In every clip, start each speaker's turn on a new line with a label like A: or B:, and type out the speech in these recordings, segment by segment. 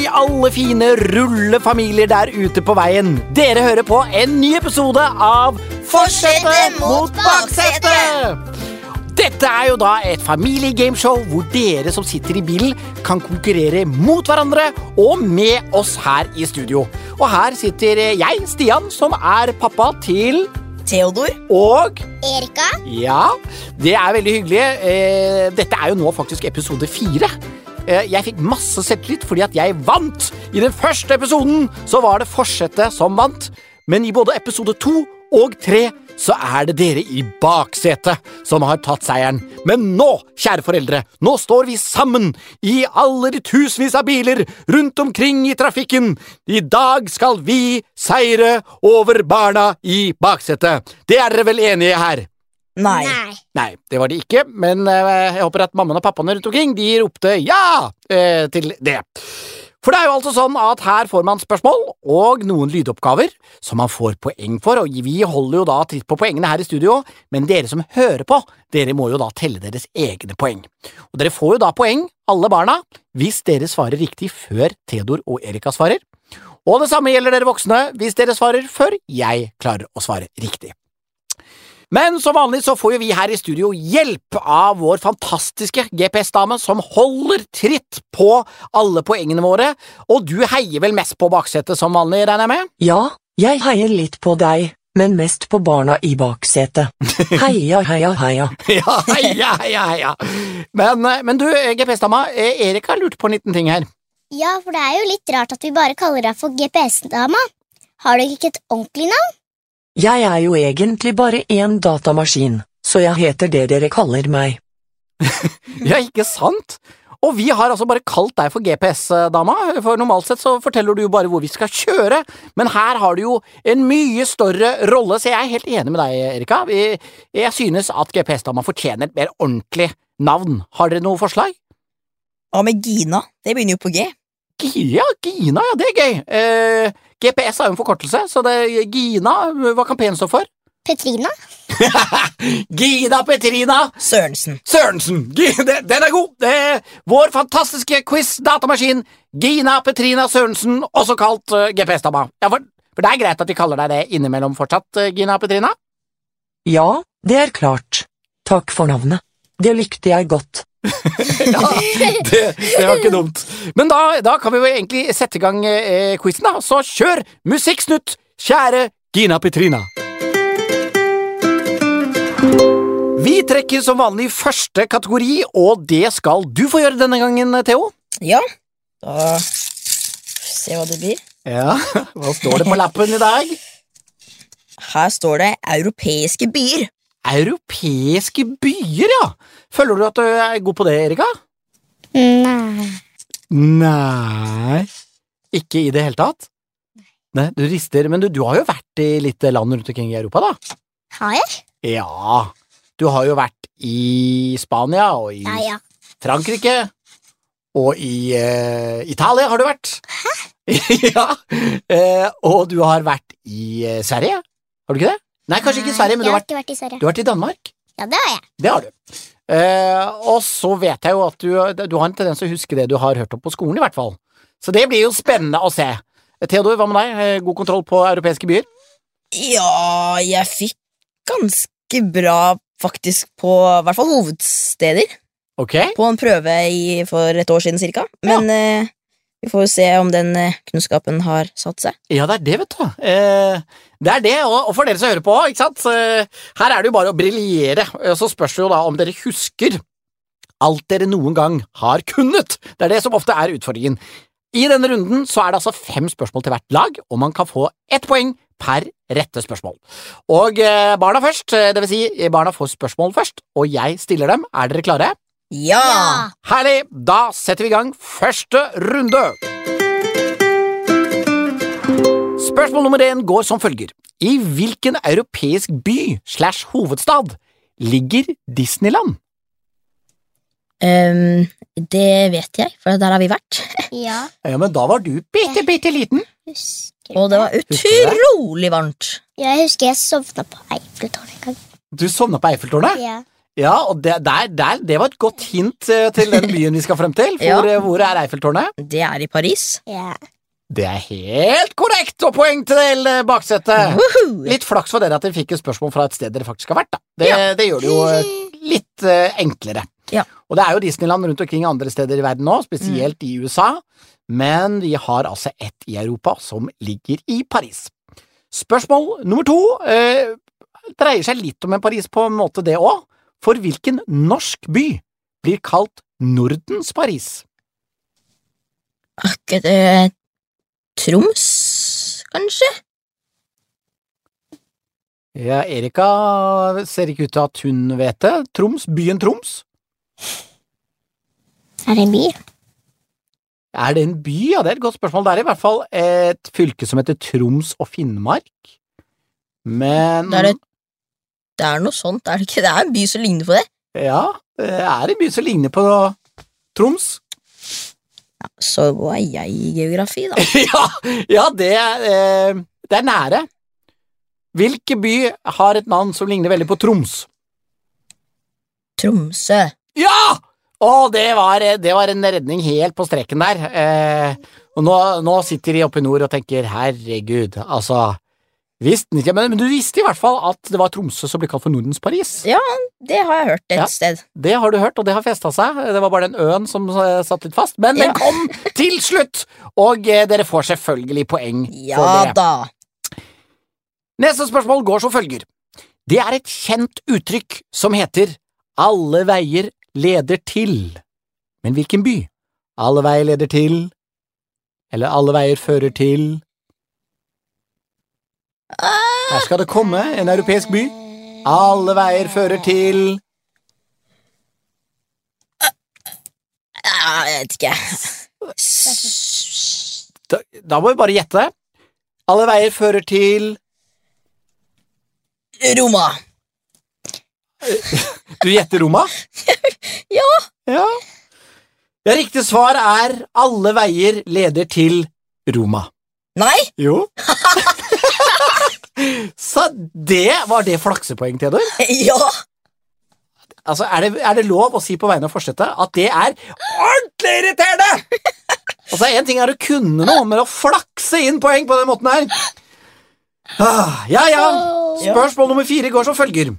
A: Hei, alle fine rullefamilier der ute på veien. Dere hører på en ny episode av
B: Forsetet mot baksetet.
A: Dette er jo da et familiegameshow hvor dere som sitter i bilen, kan konkurrere mot hverandre og med oss her i studio. Og her sitter jeg, Stian, som er pappa til
B: Theodor.
A: og
C: Erika?
A: Ja, det er veldig hyggelig. Eh, Dette er jo nå faktisk episode fire. Eh, Jeg fikk masse selvtillit fordi at jeg vant. I den første episoden så var det forsetet som vant, men i både episode to og tre så er det dere i baksetet som har tatt seieren. Men nå, kjære foreldre, nå står vi sammen i alle de tusenvis av biler rundt omkring i trafikken. I dag skal vi seire over barna i baksetet. Det er dere vel enige her?
B: Nei.
C: Nei.
A: Nei, det var de ikke, men eh, jeg håper at mammaen og pappaene rundt omkring de ropte ja eh, til det. For det er jo altså sånn at her får man spørsmål og noen lydoppgaver som man får poeng for, og vi holder jo da tritt på poengene her i studio, men dere som hører på, dere må jo da telle deres egne poeng. Og dere får jo da poeng, alle barna, hvis dere svarer riktig før Theodor og Erika svarer. Og det samme gjelder dere voksne hvis dere svarer før jeg klarer å svare riktig. Men som vanlig så får jo vi her i studio hjelp av vår fantastiske GPS-dame som holder tritt på alle poengene våre, og du heier vel mest på baksetet som vanlig, regner jeg med?
D: Ja, jeg heier litt på deg, men mest på barna i baksetet. Heia, heia, heia.
A: Ja, heia, heia, heia. Men, eh, men du, eh, GPS-dama, eh, Erik har lurt på en liten ting her.
C: Ja, for det er jo litt rart at vi bare kaller deg for GPS-dama. Har du ikke et ordentlig navn?
D: Jeg er jo egentlig bare en datamaskin, så jeg heter det dere kaller meg.
A: Ja, ikke sant? Og vi har altså bare kalt deg for GPS-dama, for normalt sett så forteller du jo bare hvor vi skal kjøre, men her har du jo en mye større rolle, så jeg er helt enig med deg, Erika. Jeg jeg synes at GPS-dama fortjener et mer ordentlig navn. Har dere noe forslag?
B: Hva med Gina? Det begynner jo på G.
A: Ja, Gina, ja, det er gøy. Eh, GPS er jo en forkortelse, så det er Gina, hva kan P-en stå for?
C: Petrina?
A: Gina Petrina
B: Sørensen.
A: Sørensen! Den er god! Det er vår fantastiske quiz-datamaskin Gina Petrina Sørensen, også kalt eh, GPS-dama. Ja, for, for det er greit at vi kaller deg det innimellom fortsatt, eh, Gina Petrina?
D: Ja, det er klart. Takk for navnet. Det likte jeg godt.
A: Ja, det, det var ikke dumt. Men da, da kan vi jo egentlig sette i gang eh, quizen, da. Så kjør Musikksnutt, kjære Gina Petrina. Vi trekker som vanlig første kategori, og det skal du få gjøre denne gangen, Theo.
B: Ja, da Se hva det blir.
A: Ja, Hva står det på lappen i dag?
B: Her står det europeiske byer.
A: Europeiske byer, ja. Føler du at du er god på det, Erika?
C: Nei.
A: Nei Ikke i det hele tatt? Nei, Du rister, men du, du har jo vært i litt land rundt omkring i Europa, da?
C: Har jeg?
A: Ja. Du har jo vært i Spania og i
C: Ja, ja.
A: Frankrike. Og i eh, Italia har du vært. Hæ? ja. Eh, og du har vært i eh, Sverige. Har du ikke det? Nei, kanskje ikke i Sverige, men du har, vært,
C: vært i Sverige.
A: du har vært i Danmark.
C: Ja, det har jeg.
A: Det har du. Eh, og så vet jeg jo at du, du har en tendens til å huske det du har hørt om på skolen, i hvert fall. Så det blir jo spennende å se. Theodor, hva med deg? Eh, God kontroll på europeiske byer?
B: Ja, jeg fikk ganske bra faktisk på i hvert fall hovedsteder.
A: Ok.
B: På en prøve i, for et år siden cirka. Men eh, vi får jo se om den eh, kunnskapen har satt seg.
A: Ja, det er det, vet du. Eh, det er det, og, for dere som hører på, ikke sant. Her er det jo bare å briljere. Så spørs det jo da om dere husker alt dere noen gang har kunnet. Det er det som ofte er utfordringen. I denne runden så er det altså fem spørsmål til hvert lag, og man kan få ett poeng per rette spørsmål. Og eh, barna først, eh, det vil si barna får spørsmål først, og jeg stiller dem. Er dere klare?
B: Ja!
A: Herlig! Da setter vi i gang første runde. Spørsmål nummer én går som følger. I hvilken europeisk by slash hovedstad ligger Disneyland?
B: Um, det vet jeg, for der har vi vært.
C: Ja,
A: Ja, men da var du bitte, bitte liten.
C: husker
B: Og det var utrolig varmt.
C: Ja, jeg husker jeg sovna på Eiffeltårnet en gang.
A: Du sovna på Eiffeltårnet?
C: Ja.
A: Ja, og det, der, der, det var et godt hint eh, til den byen vi skal frem til. For
B: Ja.
A: eh, hvor er Eiffeltårnet?
B: Det er i Paris.
C: Ja.
A: Det er helt korrekt, og poeng til eh, baksetet.
B: Woohoo!
A: Litt flaks for dere at dere fikk et spørsmål fra et sted dere faktisk har vært. da. Det,
B: Ja.
A: det gjør det jo eh, litt eh, enklere.
B: Ja.
A: Og det er jo Disneyland rundt omkring andre steder i verden nå, spesielt i USA, men vi har altså ett i Europa som ligger i Paris. Spørsmål nummer to eh, dreier seg litt om en Paris på en måte, det òg. For hvilken norsk by blir kalt Nordens Paris?
B: Ikke det Troms, kanskje?
A: Ja, Erika ser ikke ut til at hun vet det. Troms, byen Troms?
C: Er det en by?
A: Er det en by? Ja, det er et godt spørsmål. Det er i hvert fall et fylke som heter Troms og Finnmark. Men
B: Det er, det, det er noe sånt, er det ikke? Det er en by som ligner på det.
A: Ja, det er en by som ligner på Troms.
B: Så er jeg i geografi, da.
A: ja, ja det, eh, det er nære. Hvilken by har et navn som ligner veldig på Troms?
B: Tromsø.
A: Ja! Å, det var, det var en redning helt på streken der. Eh, og nå, nå sitter de oppe i nord og tenker herregud, altså Den ikke, men, men du visste i hvert fall at det var Tromsø som ble kalt for Nordens Paris.
B: Ja, Det har jeg hørt et
A: Ja.
B: sted.
A: Det har du hørt, og det har festa seg. Det var bare den øen som satt litt fast. Men
B: Ja.
A: den kom til slutt! Og eh, dere får selvfølgelig poeng for
B: Ja da.
A: Neste spørsmål går som følger. Det er et kjent uttrykk som heter Alle veier leder til. Men hvilken by? Alle veier leder til Eller alle veier fører til Her skal det komme en europeisk by. Alle veier fører til
B: Ah, jeg vet ikke.
A: Da, da må vi bare gjette. Alle veier fører til
B: Roma.
A: Du gjetter Roma?
B: Ja.
A: Ja. Ja, riktig svar er Alle veier leder til Roma.
B: Nei,
A: Jo. Så det var det flaksepoeng, Theodor.
B: ja.
A: Altså, er det, er det lov å si på vegne av forsetet at det er ordentlig irriterende?! Altså, Én ting er å kunne noe, men å flakse inn poeng på den måten her ah, Ja, ja. Spørsmål nummer fire går som følger.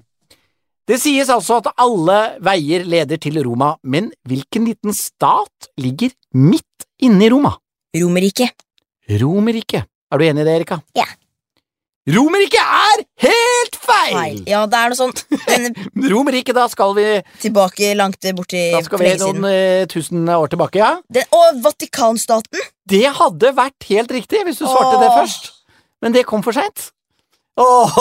A: Det sies altså at alle veier leder til Roma, men hvilken liten stat ligger midt inne i Roma?
B: Romerike.
A: Romerike. Er du enig i det, Erika?
C: Ja.
A: Romerike er helt feil!
B: Feil. Ja, det er noe sånt.
A: Romerike, da skal vi
B: tilbake langt borti
A: Da skal vi noen eh, tusen år tilbake, ja.
B: Den, og Vatikanstaten.
A: Det hadde vært helt riktig hvis du svarte det først, men det kom for seint. Åh,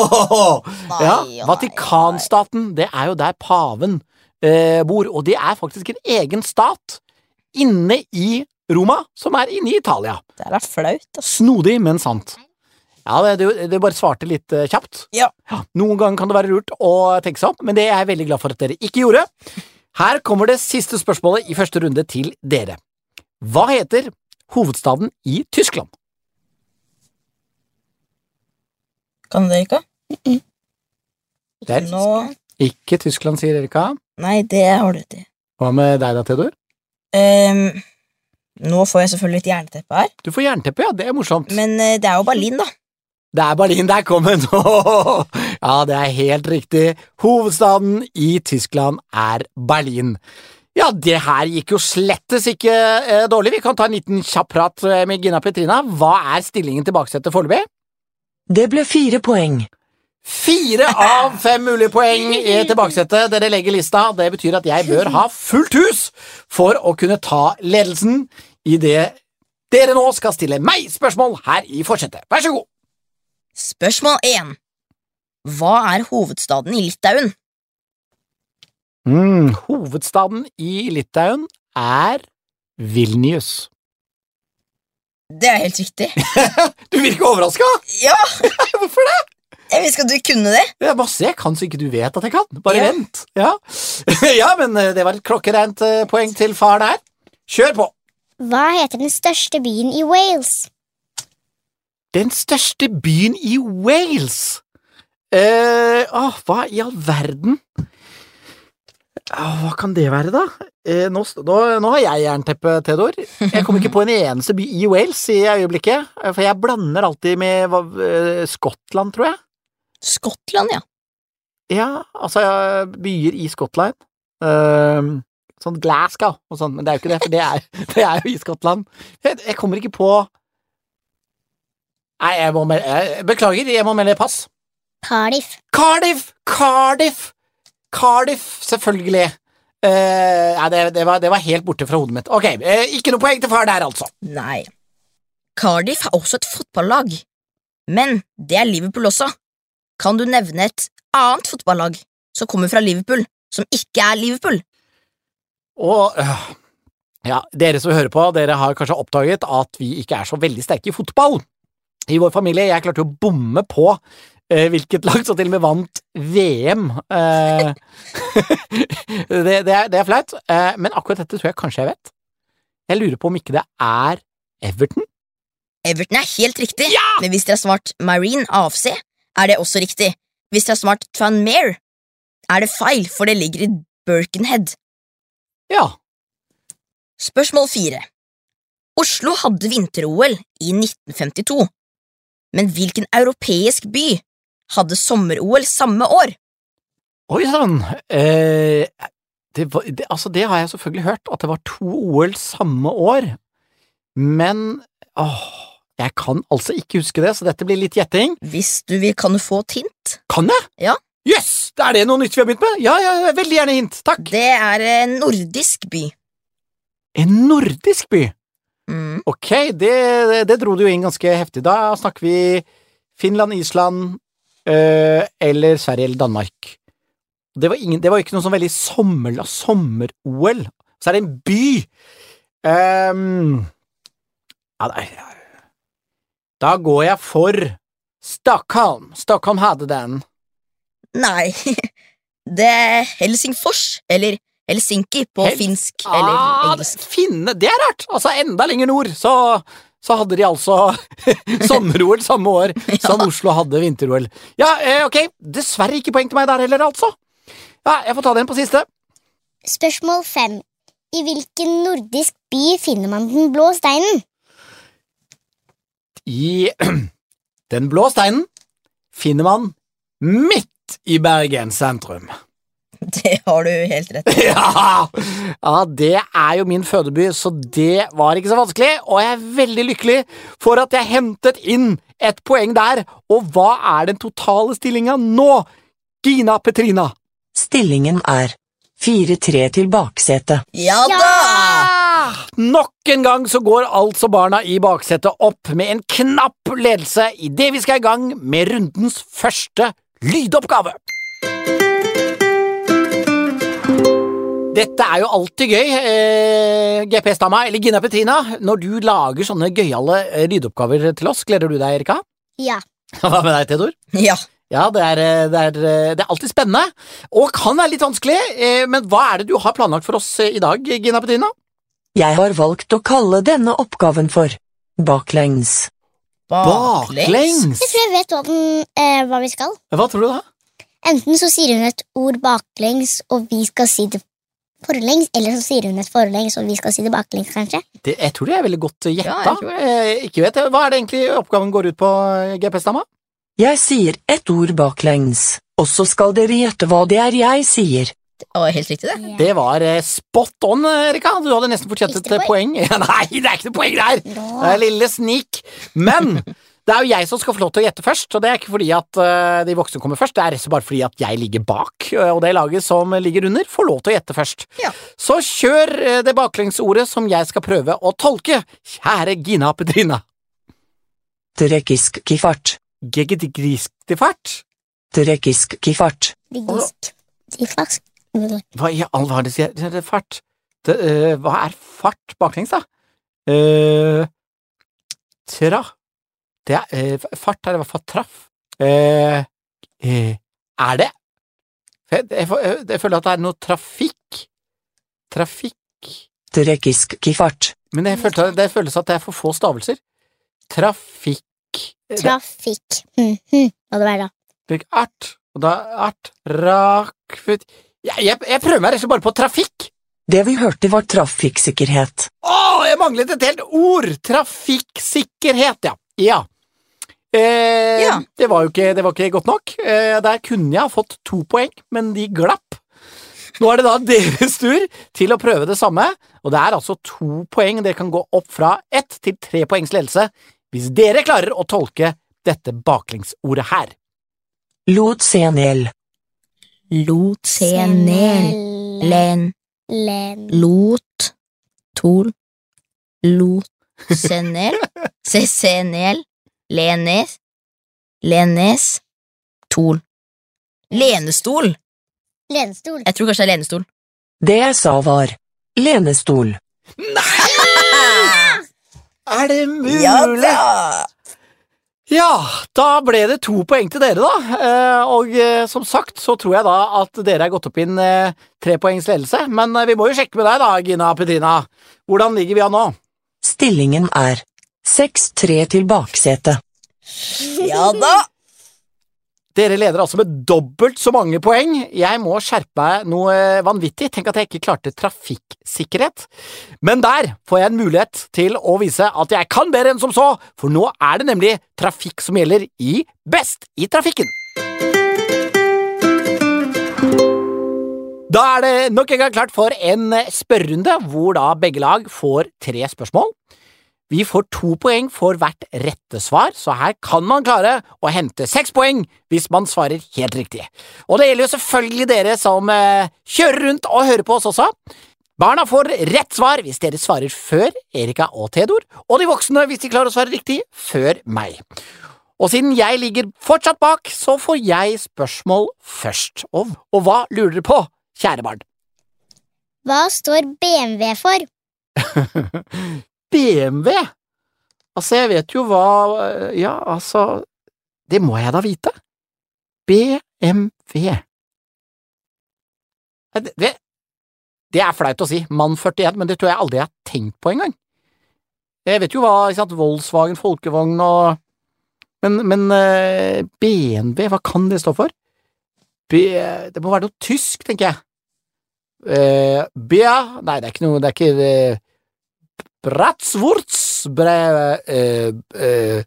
B: Nei,
A: ja, Vatikanstaten, det er jo der paven eh, bor, og det er faktisk en egen stat inne i Roma, som er inne i Italia.
B: Det er da flaut.
A: Snodig, men sant. Ja, det, det, det bare svarte litt eh, kjapt.
B: Ja.
A: Noen ganger kan det være lurt å tenke seg opp, men det er jeg veldig glad for at dere ikke gjorde. Her kommer det siste spørsmålet i første runde til dere. Hva heter hovedstaden i Tyskland?
B: Kan det ikke?
A: Det er
B: Nå
A: ikke Tyskland, sier Erika.
B: Nei, det har du rett i.
A: Hva med deg da, Theodor?
B: Um, nå får jeg selvfølgelig et jernteppe her,
A: Du får jernteppe, ja, det er morsomt.
B: men eh, det er jo Berlin, da.
A: Det er Berlin, der kom kommet ja, det er helt riktig. Hovedstaden i Tyskland er Berlin. Ja, det her gikk jo slettes ikke eh, dårlig. Vi kan ta en liten kjapp prat eh, med Gina Petrina. Hva er stillingen til baksetet foreløpig?
D: Det ble fire poeng.
A: Fire av fem mulige poeng i tilbakesettet. Dere legger lista. Det betyr at jeg bør ha fullt hus for å kunne ta ledelsen i det dere nå skal stille meg spørsmål her i forsetet. Vær så god.
B: Spørsmål 1. Hva er hovedstaden i Litauen?
A: Mm, hovedstaden i Litauen er Vilnius.
B: Det er helt riktig.
A: Du virker overraska!
B: Ja,
A: Hvorfor det?
B: jeg visste at du kunne det.
A: Jeg kan så ikke du vet at jeg kan. Bare
B: Ja.
A: vent. Ja. ja, men eh, det var et klokkereint eh, poeng til far der. Kjør på!
C: Hva heter den største byen i Wales?
A: Den største byen i Wales. Eh, åh, hva i all verden? Åh, hva kan det være, da? Eh, nå, st- nå, nå har jeg jernteppe, Theodor. Jeg kommer ikke på en eneste by i Wales i øyeblikket, eh, for jeg blander alltid med hva, eh, Skottland, tror jeg.
B: Skottland, ja.
A: Ja, altså ja, byer i Skottland. Ehm, sånn Glasgow og sånn, men det er jo ikke det, for det er, det er jo i Skottland. Jeg, jeg kommer ikke på Nei, jeg må melde jeg, Beklager, jeg må melde pass.
C: Cardiff.
A: Cardiff! Cardiff! Cardiff, selvfølgelig. Uh, nei, det, det, var, det var helt borte fra hodet mitt. Ok, uh, ikke noe poeng til far der, altså.
B: Nei. Cardiff er også et fotballag. Men det er Liverpool også. Kan du nevne et annet fotballag som kommer fra Liverpool, som ikke er Liverpool?
A: Og uh, ja, dere som hører på, dere har kanskje oppdaget at vi ikke er så veldig sterke i fotball. I vår familie, jeg klarte å bomme på eh, hvilket lag som til og med vant VM. Eh, det, det, er, det er flaut, eh, men akkurat dette tror jeg kanskje jeg vet. Jeg lurer på om ikke det er Everton?
B: Everton er helt riktig, men hvis dere har svart Marine AFC, er det også riktig. Hvis dere har svart Tranmere, er det feil, for det ligger i Birkenhead.
A: Ja.
B: Spørsmål fire. Oslo hadde vinter-OL i 1952, men hvilken europeisk by hadde sommer-OL samme år?
A: Oi sann. Eh, det, det, altså, det har jeg selvfølgelig hørt, at det var to OL samme år. Men åh, jeg kan altså ikke huske det, så dette blir litt gjetting.
B: Hvis du vil, kan du få et hint.
A: Kan jeg?
B: Ja.
A: Jøss! Yes, er det noe nytt vi har begynt med? Ja, ja, veldig gjerne hint. Takk.
B: Det er en nordisk by.
A: En nordisk by.
B: Mm.
A: Ok, det, det, dro du jo inn ganske heftig. Da snakker vi Finland, Island øh, eller Sverige eller Danmark. Det var, ingen, det var ikke noe sånn veldig sommer, sommer-OL. Så er det en by. Um, ja, nei, da går jeg for Stockholm. Stockholm hadde den.
B: Nei, det er Helsingfors, eller Helsinki på
A: Hel-
B: finsk eller
A: Ah,
B: engelsk.
A: Finne, det er rart! Altså, enda lenger nord, så, så hadde de altså sommer-OL samme år som Oslo hadde vinter-OL. Ja, eh, ok, dessverre ikke poeng til meg der heller, altså. Ja, jeg får ta den på siste.
C: Spørsmål fem. I hvilken nordisk by finner man den blå steinen?
A: I Den blå steinen finner man midt i Bergen sentrum.
B: Det har du helt rett i.
A: Ja, ja, det er jo min fødeby, så det var ikke så vanskelig, og jeg er veldig lykkelig for at jeg hentet inn et poeng der. Og hva er den totale stillinga nå, Gina Petrina?
D: Stillingen er 4-3 til baksetet.
B: Ja da!
A: Nok en gang så går altså barna i baksetet opp med en knapp ledelse idet vi skal i gang med rundens første lydoppgave. Dette er jo alltid gøy, eh, GPS-dama eller Gina Petrina, når du lager sånne gøyale eh, lydoppgaver til oss. Gleder du deg, Erika?
C: Ja.
A: Hva med deg, Theodor?
B: Ja.
A: Ja, det er, eh, det, er, eh, det er alltid spennende, og kan være litt vanskelig, eh, men hva er det du har planlagt for oss eh, i dag, Gina Petrina?
D: Jeg har valgt å kalle denne oppgaven for baklengs.
A: Baklengs!
C: Jeg tror jeg vet hva, den, eh, hva vi skal.
A: Hva tror du da?
C: Enten så sier hun et ord baklengs, og vi skal si det forlengs, eller så sier hun et forlengs, og vi skal si det baklengs, kanskje.
A: Det, jeg tror det er veldig godt eh, gjetta.
B: Ja,
A: eh, ikke vet jeg. Hva er det egentlig oppgaven går ut på, eh, GPS-dama?
D: Jeg sier ett ord baklengs, og så skal dere gjette hva det er jeg sier.
B: Å, helt riktig, det.
A: Det var eh, spot on, Erika. Du hadde nesten fortjent et poeng. poeng. Nei, det er ikke noe poeng der! Det er lille snik. Men det er jo jeg som skal få lov til å gjette først, og det er ikke fordi at uh, de voksne kommer først, det er rett og slett bare fordi at jeg ligger bak, eh, og det laget som ligger under, får lov til å gjette først.
B: Ja.
A: Så kjør eh, det baklengsordet som jeg skal prøve å tolke, kjære Gina Petrina.
D: Trekkisk kifart.
A: Geggedigristifart?
D: Trekkisk kifart.
C: Digisk. kifart.
A: Hva i all verden sier det er fart? Det, uh, hva er fart baklengs, da? Uh, tra. Det er eh, Fart er i hvert fall traff. Eh, eh, er det? Jeg, jeg, jeg, jeg føler at det er noe trafikk. Trafikk
D: Trekkisk kifart.
A: Men jeg følte, det føles at det er for få stavelser. Trafikk
C: Trafikk. Hva det være da?
A: det Art. Og da art Rakfut Jeg, jeg, jeg prøver meg rett og slett bare på trafikk.
D: Det vi hørte var trafikksikkerhet.
A: Å, jeg manglet et helt ord! Trafikksikkerhet, ja. Ja. Eh,
B: Ja.
A: Det, var jo ikke, det var ikke godt nok. Eh, der kunne jeg ha fått to poeng, men de glapp. Nå er det da deres tur til å prøve det samme, og det er altså to poeng. Dere kan gå opp fra ett til tre poengs ledelse hvis dere klarer å tolke dette baklengsordet her.
D: Lot senel.
B: Lot, se, nel, len,
C: Len.
B: lot, tol, lot, se, nel, se, se, nel, lenes, lenes, tol. Lenestol.
C: Lenestol.
B: Jeg tror kanskje det er lenestol.
D: Det jeg sa var lenestol.
A: Er det mulig? Ja, da ble det to poeng til dere, da. Eh, og eh, som sagt så tror jeg da at dere er gått opp inn eh, tre poengs ledelse. Men vi må jo sjekke med deg, da, Gina Petrina. Hvordan ligger vi an nå?
D: Stillingen er 6-3 til baksetet.
B: Ja da.
A: Dere leder altså med dobbelt så mange poeng. Jeg må skjerpe meg noe eh, vanvittig. Tenk at jeg ikke klarte trafikksikkerhet. Men der får jeg en mulighet til å vise at jeg kan bedre enn som så, for nå er det nemlig trafikk som gjelder i Best i trafikken. Da er det nok en gang klart for en spørrerunde, hvor da begge lag får tre spørsmål. Vi får to poeng for hvert rette svar, så her kan man klare å hente seks poeng hvis man svarer helt riktig. Og det gjelder jo selvfølgelig dere som eh, kjører rundt og hører på oss også. Barna får rett svar hvis dere svarer før Erika og Theodor, og de voksne hvis de klarer å svare riktig før meg. Og siden jeg ligger fortsatt bak, så får jeg spørsmål først. Og, og hva lurer dere på, kjære barn?
C: Hva står BMW for?
A: BMW? Altså, jeg vet jo hva Ja, altså Det må jeg da vite. BMW. Det, det, er flaut å si, mann 41, men det tror jeg aldri jeg har tenkt på engang. Jeg vet jo hva ikke sant, Volkswagen, folkevogn og Men, men eh, BMW, hva kan det stå for? B, det må være noe tysk, tenker jeg. Uh, bia Nei, det er ikke noe Det er ikke eh, Bratswurz bre, eh, eh,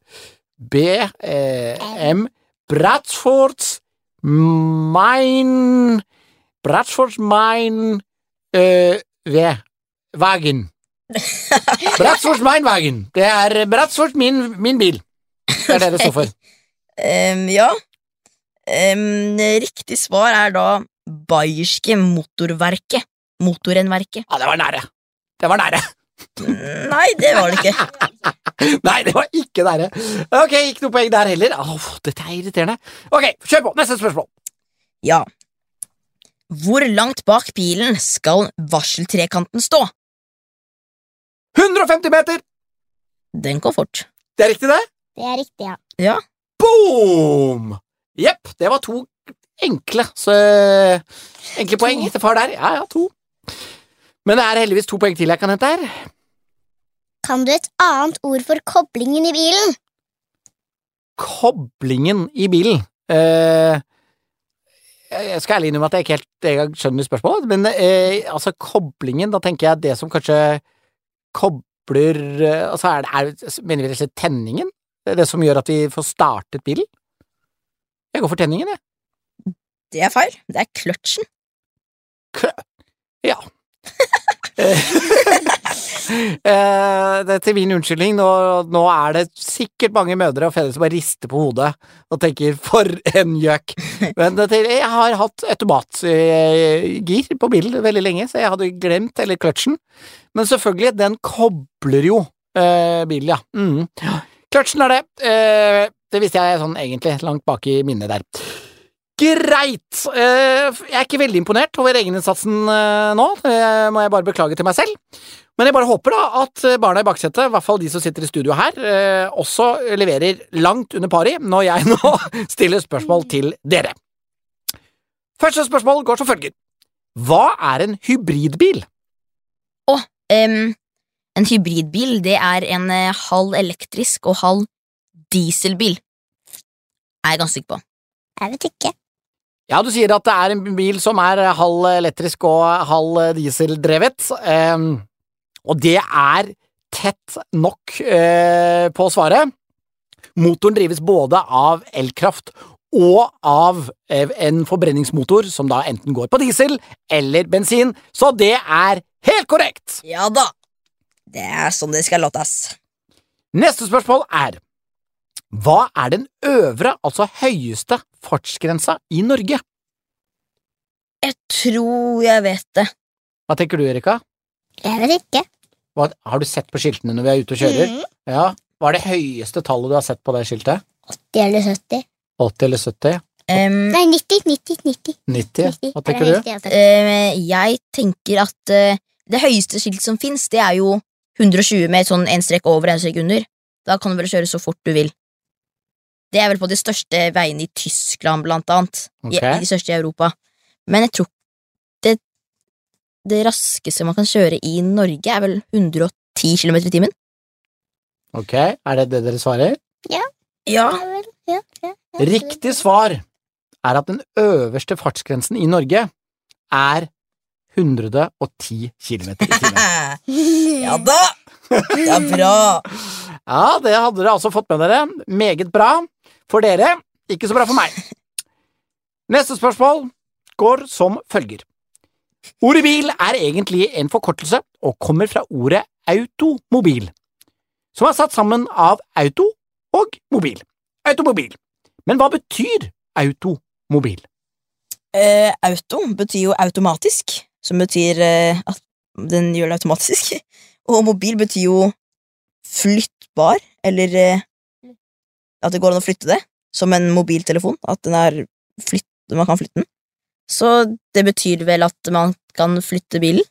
A: B eh, M Bratsfords Mein Bratsfords Mein eh, V Wagen. Bratsfords Mein Wagen. Det er Bratsfords min, min bil. Det er det det står for.
B: Um, ja. Um, riktig svar er da Bayerske Motorverket. Motorenverket.
A: Ja, det var nære Det var nære
B: Nei, det var det ikke.
A: Nei, det var ikke nære Ok, ikke noe poeng der heller Åh, dette er irriterende Ok, kjør på, neste spørsmål
B: Ja. Hvor langt bak bilen skal varseltrekanten stå?
A: 150 meter
B: Den går fort.
A: Det er riktig det
C: Det er riktig, ja.
B: Ja.
A: Boom! Jepp, det var to enkle så, enkle poeng til far der. Ja, ja, to. Men det er heldigvis to poeng til jeg kan hente her.
C: Kan du et annet ord for koblingen i bilen?
A: Koblingen i bilen. Eh, jeg skal ærlig innrømme at jeg ikke helt skjønner spørsmålet, men eh, altså koblingen, da tenker jeg det som kanskje kobler eh, Altså, er det, er, mener vi rett og slett tenningen? Det det som gjør at vi får startet bilen? Jeg går for tenningen, jeg.
B: Det er feil. Det er kløtsjen.
A: Ja. Eh, det er til min unnskyldning, nå, nå er det sikkert mange mødre og fedre som bare rister på hodet og tenker 'for en gjøk'. Men det, jeg har hatt automatgir på bilen veldig lenge, så jeg hadde glemt eller kløtsjen. Men selvfølgelig, den kobler jo eh, bilen, ja. Mm. Kløtsjen er det. Eh, det visste jeg sånn egentlig langt bak i minnet der. Greit! Eh, Jeg er ikke veldig imponert over egeninnsatsen eh, nå, det må jeg bare beklage til meg selv. Men jeg bare håper da at eh, barna i baksetet, i hvert fall de som sitter i studio her, eh, også leverer langt under pari når jeg nå stiller spørsmål til dere. Første spørsmål går som følger. Hva er en hybridbil?
B: Em, en hybridbil, det er en eh, halv elektrisk og halv dieselbil. Jeg Er ganske sikker på.
C: Jeg vet ikke.
A: Ja, du sier at det er en bil som er halv elektrisk og halv dieseldrevet, eh, og det er tett nok eh, på svaret. Motoren drives både av elkraft og av eh, en forbrenningsmotor som da enten går på diesel eller bensin, så det er helt korrekt!
B: Ja da. Det er sånn det skal låtes.
A: Neste spørsmål er Hva er den øvre, altså høyeste, fartsgrensa i Norge?
B: Jeg tror jeg vet det.
A: Hva tenker du, Erika?
C: Jeg vet ikke.
A: Hva, har du sett på skiltene når vi er ute og kjører?
C: Mm.
A: Ja. Hva er det høyeste tallet du har sett på det skiltet?
C: 80 eller 70.
A: 80 eller 70?
B: Um,
C: Nei, 90, 90, 90.
A: 90?
C: 90.
A: Hva
C: Er
A: tenker du?
C: Uh, jeg
B: eh, tenker at uh, det høyeste skiltet som fins, det er jo 120 med sånn en strek over og en strek under. Da kan du vel kjøre så fort du vil. Det er vel på de største veiene i Tyskland, blant annet. I, I de største i Europa. Men jeg tror det, det raskeste man kan kjøre i Norge, er vel 110 km i timen.
A: Ok, er det det dere svarer?
B: Ja.
C: Ja vel, ja, ja, ja.
A: Riktig svar er at den øverste fartsgrensen i Norge er 110 km i timen.
B: ja da! Det er bra.
A: Ja, det hadde dere altså fått med dere. Meget bra for dere, ikke så bra for meg. Neste spørsmål går som følger. Ordet bil er egentlig en forkortelse og kommer fra ordet automobil, som er satt sammen av auto og mobil. Automobil. Men hva betyr automobil?
B: Eh, auto betyr jo automatisk, som betyr eh, at den gjør det automatisk. Og mobil betyr jo flyttbar, eller eh, at det går an å flytte det, som en mobiltelefon. At den er flytt, man kan flytte den. Så det betyr vel at man kan flytte bilen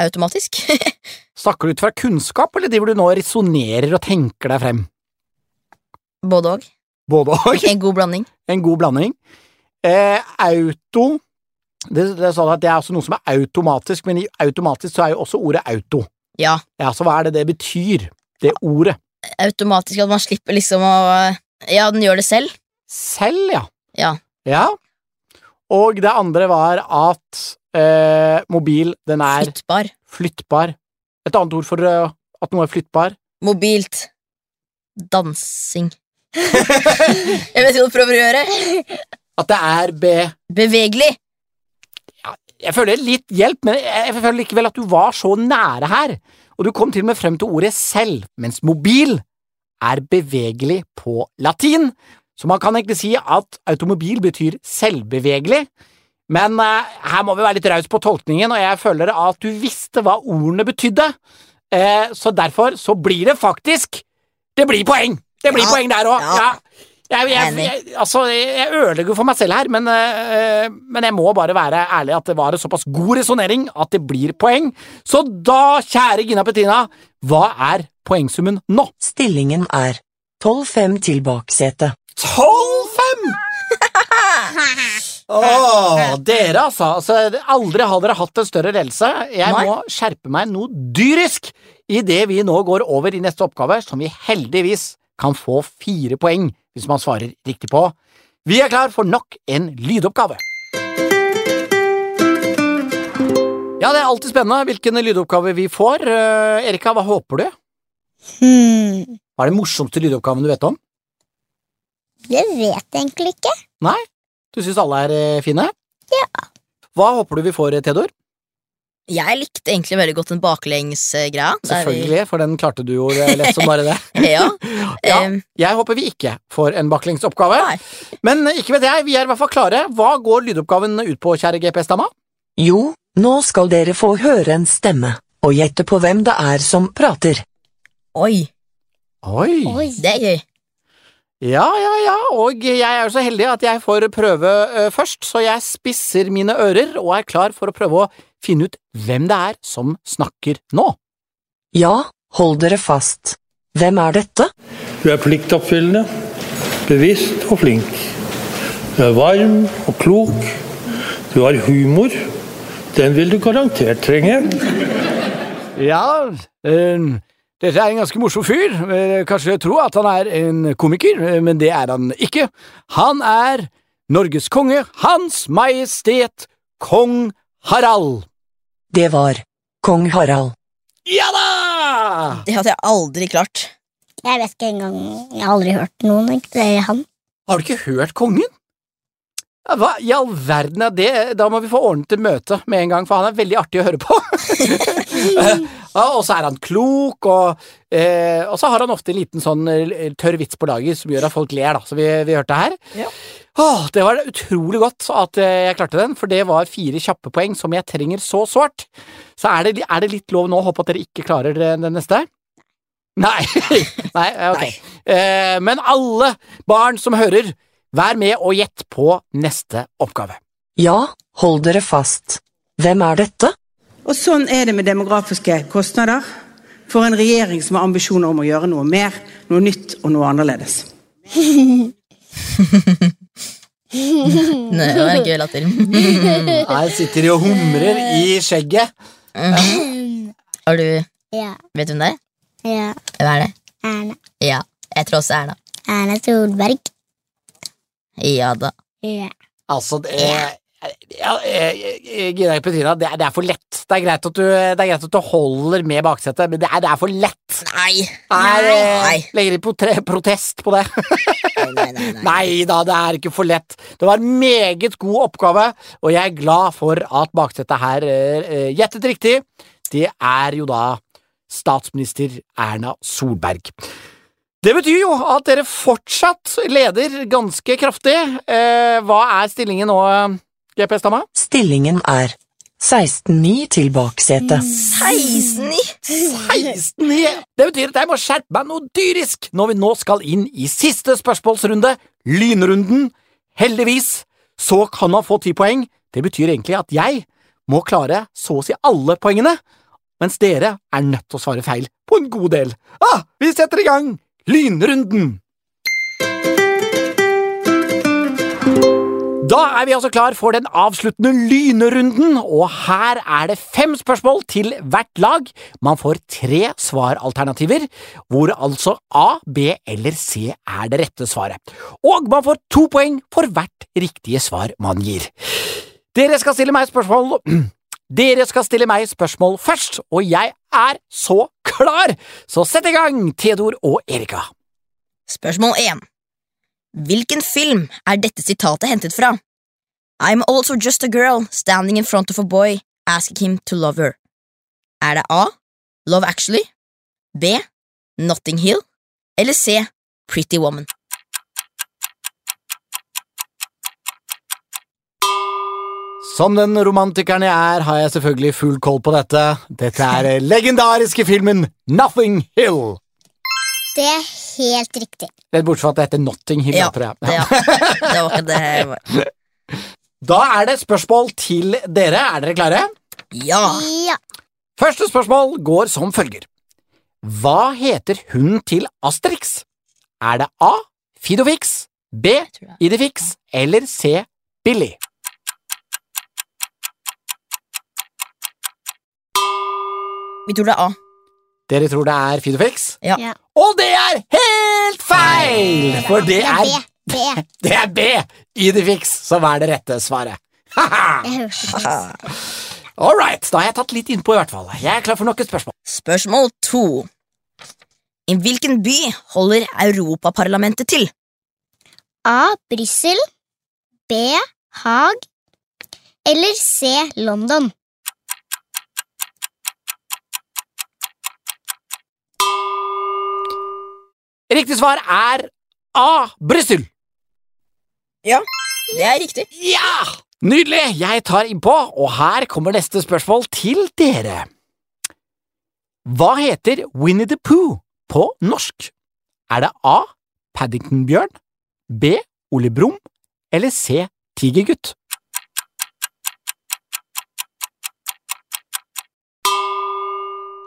B: automatisk.
A: Snakker du ut fra kunnskap, eller driver du nå og resonnerer og tenker deg frem?
B: Både og.
A: Både og.
B: En god blanding.
A: En god blanding. Eh, auto det, det er sånn at det er også noe som er automatisk, men i automatisk så er jo også ordet auto.
B: Ja,
A: Ja, Så hva er det det betyr, det ordet?
B: Automatisk at man slipper liksom å Ja, den gjør det selv.
A: Selv, ja.
B: Ja.
A: Ja. Og det andre var at eh, mobil, den er
B: Flyttbar.
A: flyttbar. Et annet ord for eh, at noe er flyttbar?
B: Mobilt. Dansing. Jeg vet ikke hva du prøver å gjøre.
A: At det er be...
B: Bevegelig.
A: Jeg føler litt hjelp, men jeg føler likevel at du var så nære her. Og du kom til og med frem til ordet selv, mens mobil er bevegelig på latin. Så man kan egentlig si at automobil betyr selvbevegelig. Men eh, her må vi være litt raus på tolkningen, og jeg føler at du visste hva ordene betydde. Eh, så derfor så blir det faktisk Det blir poeng! Det blir
B: Ja,
A: poeng der òg.
B: ja.
A: Ja. Jeg, jeg, jeg, altså, jeg ødelegger for meg selv her, men, øh, men jeg må bare være ærlig at det var en såpass god resonnering at det blir poeng. Så da, kjære Gina Petina, hva er poengsummen nå?
D: Stillingen er 12-5 til baksetet.
A: 12-5! Åh, dere altså, altså. Aldri har dere hatt en større ledelse. Jeg
B: Nei.
A: må skjerpe meg noe dyrisk idet vi nå går over i neste oppgave, som vi heldigvis kan få fire poeng hvis man svarer riktig på. Vi er klar for nok en lydoppgave. Ja, det er alltid spennende hvilken lydoppgave vi får. Uh, Erika, hva håper du?
C: Hmm,
A: Hva er den morsomste lydoppgaven du vet om?
C: det vet jeg egentlig ikke.
A: Nei? Du syns alle er eh, fine?
C: Ja.
A: Hva håper du vi får, Theodor?
B: Jeg likte egentlig veldig godt den baklengsgreia.
A: Selvfølgelig, for den klarte du jo eh, lett som bare det.
B: Ja.
A: Ja, jeg håper vi ikke får en baklengsoppgave.
B: Nei.
A: Men eh, ikke vet jeg, vi er i hvert fall klare. Hva går lydoppgaven ut på, kjære GPS-dama?
D: Jo, nå skal dere få høre en stemme, og gjette på hvem det er som prater.
B: Oi,
A: Oi.
C: Oi.
B: det er gøy.
A: Ja, ja, ja, og jeg er jo så heldig at jeg får prøve eh, først, så jeg spisser mine ører og er klar for å prøve å finne ut hvem det er som snakker nå.
D: Ja, hold dere fast. Hvem er dette?
E: Du er pliktoppfyllende, bevisst og flink. Du er varm og klok. Du har humor. Den vil du garantert trenge.
A: Ja, øh, dette er en ganske morsom fyr. Eh, Kanskje tro at han er en komiker, eh, men det er han ikke. Han er Norges konge, Hans Majestet Kong Harald.
D: Det var kong Harald.
A: Ja da!
B: Det hadde jeg aldri klart.
C: Jeg vet ikke engang Jeg har aldri hørt noen. Ikke? Det er han.
A: Har du ikke hørt kongen? Ja, Hva i all verden er det? Da må vi få ordnet et møte med en gang, for han er veldig artig å høre på. og så er han klok, og, eh, og så har han ofte en liten sånn eh, tørr vits på lager som gjør at folk ler, da, som vi, vi hørte her.
B: Ja.
A: Åh, det var utrolig godt at eh, jeg klarte den, for det var fire kjappe poeng som jeg trenger så sårt. Så er det, er det litt lov nå å håpe at dere ikke klarer den neste? Nei. Nei, ok. Eh, men alle barn som hører, vær med og gjett på neste oppgave.
D: Ja, hold dere fast. Hvem er dette?
F: Og sånn er det med demografiske kostnader for en regjering som har ambisjoner om å gjøre noe mer, noe nytt og noe annerledes.
B: Det var en gøy latter.
A: Her sitter de og humrer i skjegget.
B: Har du
C: Ja.
B: Vet du hvem det er?
C: ja.
B: Hvem er det?
C: Erna.
B: Ja, jeg tror også Erna.
C: Erna Solberg.
B: Ja da.
C: Ja.
A: Altså, det er ja, eh, Gina Petrina, det er, det er for lett. Det er, greit at du, det er greit at du holder med baksetet, men det er, det er for lett.
B: Nei.
A: Eh,
B: Nei.
A: Legger de potre- protest på det?
B: Nei, nei, nei, nei.
A: Nei da, det er ikke for lett. Det var en meget god oppgave, og jeg er glad for at baksetet her eh, eh, gjettet riktig. Det er jo da statsminister Erna Solberg. Det betyr jo at dere fortsatt leder ganske kraftig. Eh, hva er stillingen nå, GPS Dama?
D: Stillingen er 16-9 til baksetet.
A: 16-9? 16-9! Det betyr at jeg må skjerpe meg noe dyrisk når vi nå skal inn i siste spørsmålsrunde, lynrunden. Heldigvis så kan man få ti poeng. Det betyr egentlig at jeg må klare så å si alle poengene, mens dere er nødt til å svare feil på en god del. Ah, vi setter i gang lynrunden! Da er vi altså klar for den avsluttende lynrunden, og her er det fem spørsmål til hvert lag. Man får tre svaralternativer, hvor altså A, B eller C er det rette svaret. Og man får to poeng for hvert riktige svar man gir. Dere skal stille meg spørsmål Dere skal stille meg spørsmål først, og jeg er så klar! Så sett i gang, Theodor og Erika.
B: Spørsmål 1. Hvilken film er dette sitatet hentet fra? I'm also just a girl standing in front of a boy asking him to love her. Er det A. Love Actually, B. Notting Hill eller C. Pretty Woman?
A: Som den romantikeren jeg er, har jeg selvfølgelig full koll på dette. Dette er legendariske filmen Nothing Hill.
C: Det er helt riktig.
A: Bortsett fra at det heter Notting Hill,
B: Ja,
A: tror jeg.
B: ja. det var ikke det jeg var.
A: Da er det spørsmål til dere. Er dere klare?
B: Ja.
C: Ja.
A: Første spørsmål går som følger. Hva heter hunden til Asterix? Er det A. Fidofix, B.
B: Idifix.
A: Idefix eller C. Billy?
B: Vi tror det er A.
A: Dere tror det er Fidofix?
B: Ja.
C: Ja.
A: Og det er helt feil! For det er,
C: B. B.
A: det er B. Idifix som er det rette svaret. Haha!
C: Jeg.
A: All right, da har jeg tatt litt innpå i hvert fall. Jeg er klar for nok et spørsmål.
B: Spørsmål 2. I hvilken by holder Europaparlamentet til?
C: A. Brussel. B. Haag. Eller C. London.
A: Riktig svar er A. Brussel.
B: Ja, det er riktig.
A: Ja! Nydelig! Jeg tar innpå, og her kommer neste spørsmål til dere. Hva heter Winnie the Pooh på norsk? Er det A. Paddington-bjørn, B. Ole Brumm eller C. Tigergutt?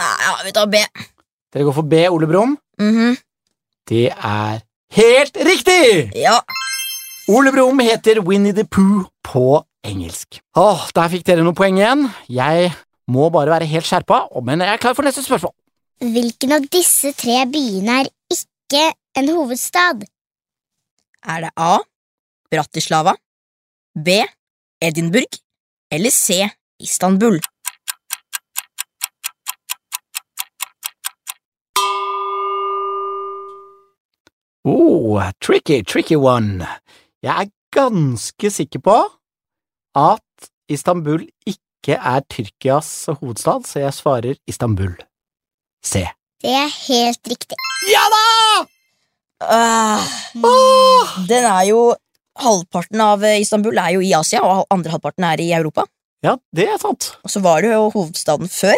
B: Ja, ja, vi tar B.
A: Dere går for B. Ole Brumm.
B: Mhm.
A: Det er helt riktig!
B: Ja.
A: Ole Brumm heter Winnie the Pooh på engelsk. Åh, Der fikk dere noen poeng igjen. Jeg må bare være helt skjerpa, men jeg er klar for neste spørsmål.
C: Hvilken av disse tre byene er ikke en hovedstad?
B: Er det A. Bratislava, B. Edinburgh eller C. Istanbul?
A: Oh, tricky, tricky one. Jeg er ganske sikker på at Istanbul ikke er Tyrkias hovedstad, så jeg svarer Istanbul. C.
C: Det er helt riktig.
A: Ja da!
B: Uh,
A: oh!
B: den er jo Halvparten av Istanbul er jo i Asia, og andre halvparten er i Europa.
A: Ja, det er sant.
B: Og så var det jo hovedstaden før.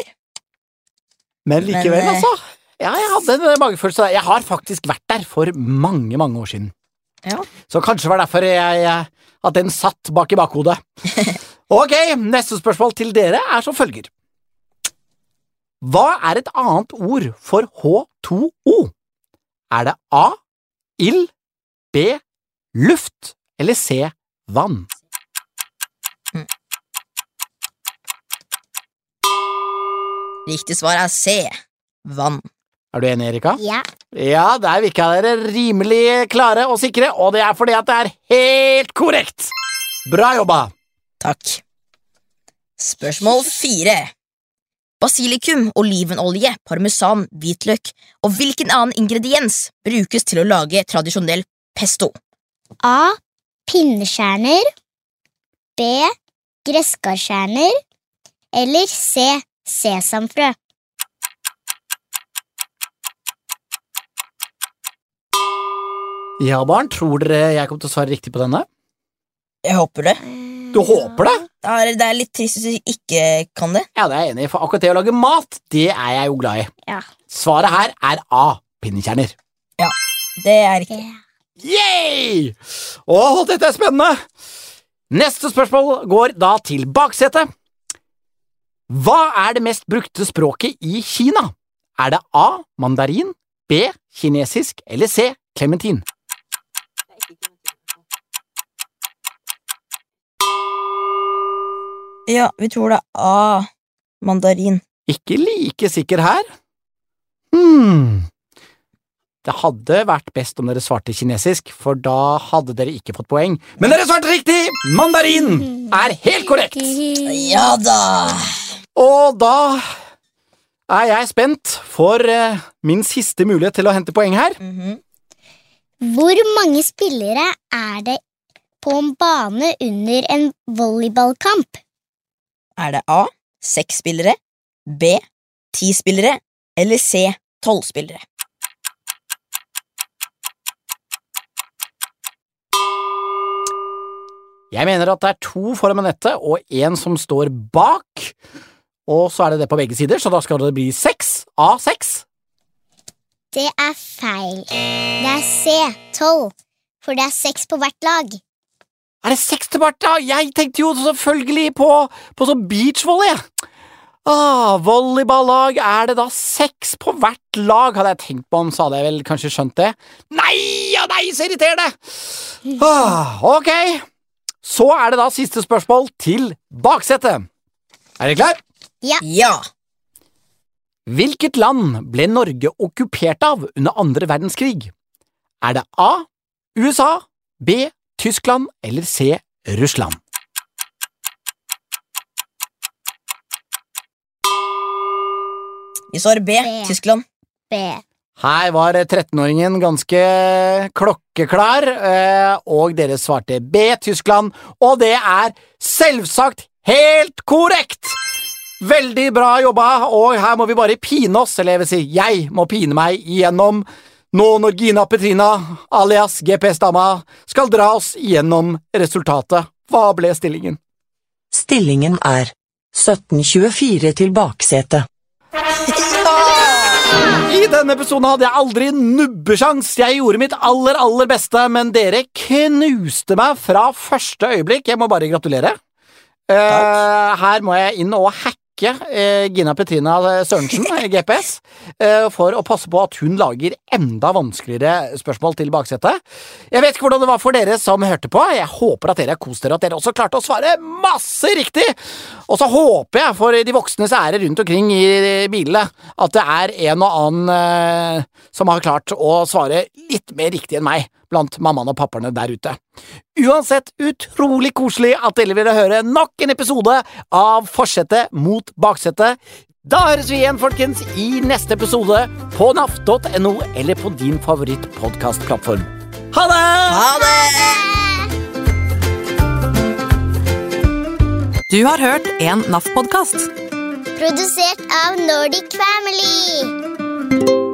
A: Men likevel,
B: Men, eh,
A: altså. Ja, jeg hadde en magefølelse der. Jeg har faktisk vært der for mange, mange år siden.
B: Ja.
A: Så kanskje det var derfor jeg, jeg, at den satt bak i bakhodet. Ok, neste spørsmål til dere er som følger. Hva er et annet ord for H2O? Er det A. Ild, B. Luft eller C. Vann?
B: Riktig svar er C. Vann.
A: Er du enig, Erika?
C: Ja.
A: Ja, der virka dere rimelig klare og sikre, og det er fordi at det er helt korrekt! Bra jobba!
B: Takk. Spørsmål fire. Basilikum, olivenolje, parmesan, hvitløk og hvilken annen ingrediens brukes til å lage tradisjonell pesto?
C: A. Pinnekjerner. B. Gresskarkjerner. Eller C. Sesamfrø.
A: Ja, barn, tror dere jeg kommer til å svare riktig på denne?
B: Jeg håper det.
A: Du håper det?
B: Er, det er litt trist hvis du ikke kan det.
A: Ja, det er jeg enig i, for akkurat det å lage mat, det er jeg jo glad i.
C: Ja.
A: Svaret her er A. Pinnekjerner.
B: Ja, Det er riktig.
A: Yay! Åh, dette er spennende! Neste spørsmål går da til baksetet. Hva er det mest brukte språket i Kina? Er det A. Mandarin, B. Kinesisk eller C. Klementin?
B: Ja, vi tror det er A. Mandarin.
A: Ikke like sikker her. Hmm. Det hadde vært best om dere svarte kinesisk, for da hadde dere ikke fått poeng. Men dere svarte riktig! Mandarin er helt korrekt!
B: Ja da!
A: Og da er jeg spent for eh, min siste mulighet til å hente poeng her.
B: Mhm.
C: Hvor mange spillere er det på en bane under en volleyballkamp?
B: Er det A. Seks spillere, B. Ti spillere eller C. Tolv spillere?
A: Jeg mener at det er to foran nettet og én som står bak. Og så er det det på begge sider, så da skal det bli seks av seks.
C: Det er feil. Det er C. Tolv. For det er seks på hvert lag.
A: Er det seks til hvert? lag? jeg tenkte jo selvfølgelig på, på sånn beachvolley. Ah, volleyballag, er det da seks på hvert lag? Hadde jeg tenkt på om, så hadde jeg vel kanskje skjønt det. Nei, ja nei, så irriterende! Ah, ok, så er det da siste spørsmål til baksetet. Er dere klar?
B: Ja!
A: Hvilket land ble Norge okkupert av under andre verdenskrig? Er det A. USA, B. Tyskland eller C. Russland?
B: Vi svarer B.
C: B.
B: Tyskland.
C: B.
A: Her var 13-åringen ganske klokkeklar, eh, og dere svarte B, Tyskland, og det er selvsagt helt korrekt! Veldig bra jobba, og her må vi bare pine oss, eller jeg vil si, jeg må pine meg igjennom nå når Gina Petrina, alias GPS-dama, skal dra oss igjennom resultatet. Hva ble stillingen?
D: Stillingen er 1724 til baksetet.
A: I denne episoden hadde jeg aldri nubbesjans. Jeg gjorde mitt aller, aller beste, men dere knuste meg fra første øyeblikk. Jeg må bare gratulere. Uh, her må jeg inn og hacke eh, Gina Petrina Sørensen, eh, GPS, eh, for å passe på at hun lager enda vanskeligere spørsmål til baksetet. Jeg vet ikke hvordan det var for dere som hørte på. Jeg håper at dere har kost dere, at dere også klarte å svare masse riktig. Og så håper jeg for de voksnes ære rundt omkring i bilene at det er en og annen eh, som har klart å svare litt mer riktig enn meg blant mammaene og pappaene der ute. Uansett, utrolig koselig at dere ville høre nok en episode av Forsetet mot baksetet. Da høres vi igjen, folkens, i neste episode på naf.no eller på din favorittpodkastplattform. Ha det!
B: Ha det!
G: Du har hørt en NAF-podkast.
C: Produsert av Nordic Family.